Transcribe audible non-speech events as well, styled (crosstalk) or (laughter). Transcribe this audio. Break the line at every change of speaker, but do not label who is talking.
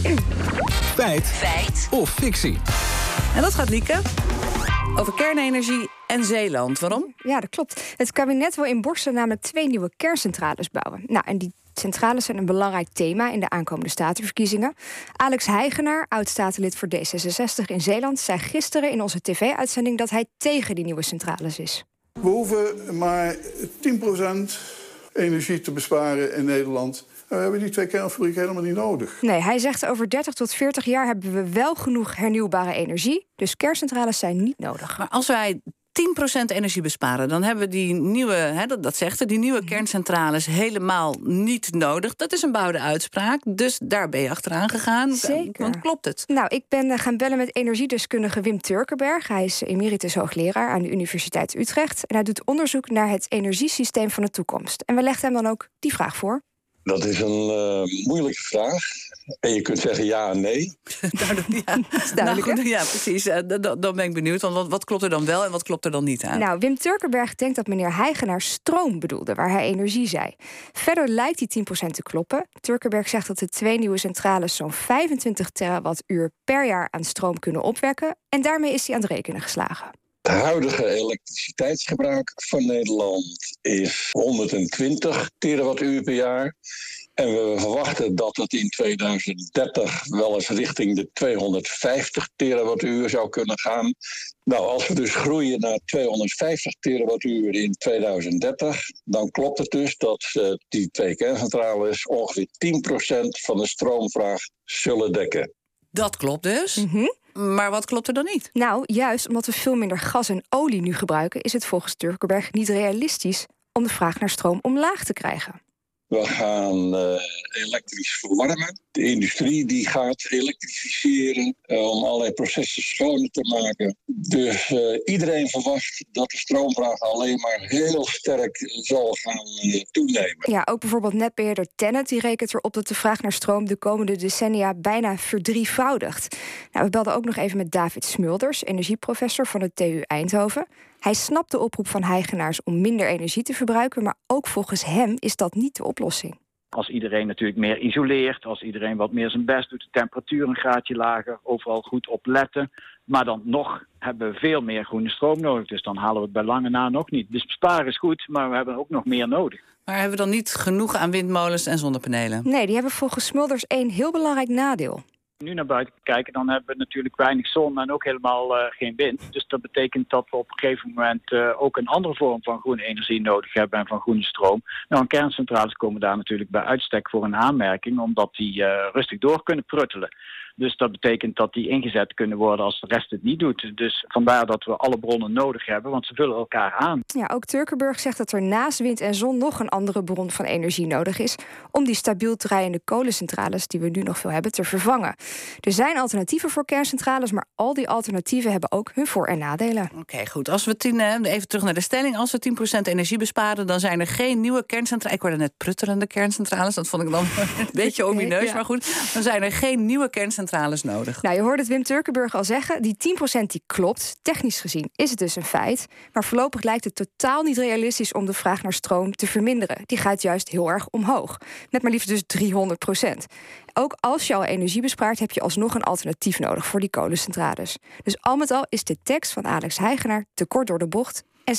Feit. Feit. Of fictie.
En dat gaat Lieke over kernenergie en Zeeland. Waarom?
Ja, dat klopt. Het kabinet wil in Borsten namelijk twee nieuwe kerncentrales bouwen. Nou, en die centrales zijn een belangrijk thema in de aankomende statenverkiezingen. Alex Heigenaar, oud-statenlid voor D66 in Zeeland, zei gisteren in onze tv-uitzending dat hij tegen die nieuwe centrales is.
We hoeven maar 10% energie te besparen in Nederland. We hebben die twee kernfabrieken helemaal niet nodig.
Nee, hij zegt over 30 tot 40 jaar hebben we wel genoeg hernieuwbare energie. Dus kerncentrales zijn niet nodig.
Maar als wij 10% energie besparen. Dan hebben we die nieuwe, hè, dat, dat zegt er, die nieuwe kerncentrales helemaal niet nodig. Dat is een bouwde uitspraak. Dus daar ben je achteraan gegaan.
Zeker.
Want klopt het?
Nou, ik ben eh, gaan bellen met energiedeskundige Wim Turkenberg. Hij is emeritus hoogleraar aan de Universiteit Utrecht. En hij doet onderzoek naar het energiesysteem van de toekomst. En we legden hem dan ook die vraag voor.
Dat is een uh, moeilijke vraag. En je kunt zeggen ja en nee. (laughs)
ja, (laughs) duidelijk. Nou, ja, precies. Uh, dan ben ik benieuwd. Want wat, wat, klopt er dan wel en wat klopt er dan niet aan?
Nou, Wim Turkenberg denkt dat meneer Heigenaar stroom bedoelde, waar hij energie zei. Verder lijkt die 10% te kloppen. Turkenberg zegt dat de twee nieuwe centrales zo'n 25 terawattuur per jaar aan stroom kunnen opwekken. En daarmee is hij aan het rekenen geslagen.
Het huidige elektriciteitsgebruik van Nederland is 120 terawattuur per jaar. En we verwachten dat het in 2030 wel eens richting de 250 terawattuur zou kunnen gaan. Nou, als we dus groeien naar 250 terawattuur in 2030, dan klopt het dus dat uh, die twee kerncentrales ongeveer 10% van de stroomvraag zullen dekken.
Dat klopt dus. Mm maar wat klopt er dan niet?
Nou, juist omdat we veel minder gas en olie nu gebruiken, is het volgens Turkenberg niet realistisch om de vraag naar stroom omlaag te krijgen.
We gaan uh, elektrisch verwarmen. De industrie die gaat elektrificeren uh, om allerlei processen schoner te maken. Dus uh, iedereen verwacht dat de stroomvraag alleen maar heel sterk zal gaan toenemen.
Ja, ook bijvoorbeeld netbeheerder Tennet die rekent erop dat de vraag naar stroom de komende decennia bijna verdrievoudigt. Nou, we belden ook nog even met David Smulders, energieprofessor van de TU Eindhoven. Hij snapt de oproep van heigenaars om minder energie te verbruiken, maar ook volgens hem is dat niet de oplossing.
Als iedereen natuurlijk meer isoleert, als iedereen wat meer zijn best doet, de temperatuur een graadje lager, overal goed op letten. Maar dan nog hebben we veel meer groene stroom nodig. Dus dan halen we het bij lange na nog niet. Dus besparen is goed, maar we hebben ook nog meer nodig.
Maar hebben we dan niet genoeg aan windmolens en zonnepanelen?
Nee, die hebben volgens Smulders één heel belangrijk nadeel
nu naar buiten kijken, dan hebben we natuurlijk weinig zon en ook helemaal uh, geen wind. Dus dat betekent dat we op een gegeven moment uh, ook een andere vorm van groene energie nodig hebben en van groene stroom. Nou, kerncentrales komen daar natuurlijk bij uitstek voor een aanmerking, omdat die uh, rustig door kunnen pruttelen. Dus dat betekent dat die ingezet kunnen worden als de rest het niet doet. Dus vandaar dat we alle bronnen nodig hebben, want ze vullen elkaar aan.
Ja, ook Turkenburg zegt dat er naast wind en zon nog een andere bron van energie nodig is om die stabiel draaiende kolencentrales die we nu nog veel hebben te vervangen. Er zijn alternatieven voor kerncentrales, maar al die alternatieven hebben ook hun voor- en nadelen.
Oké, goed. Als we tien, even terug naar de stelling. Als we 10% energie besparen, dan zijn er geen nieuwe kerncentrales. Ik hoorde net pruttelende kerncentrales. Dat vond ik dan (laughs) een beetje (laughs) omineus. Ja. Maar goed, dan zijn er geen nieuwe kerncentrales nodig.
Nou, je hoorde het Wim Turkenburg al zeggen. Die 10% die klopt. Technisch gezien is het dus een feit. Maar voorlopig lijkt het totaal niet realistisch om de vraag naar stroom te verminderen. Die gaat juist heel erg omhoog. Met maar liefst dus 300%. Ook als je al energie bespaart, heb je alsnog een alternatief nodig voor die kolencentrales. Dus al met al is de tekst van Alex Heigenaar te kort door de bocht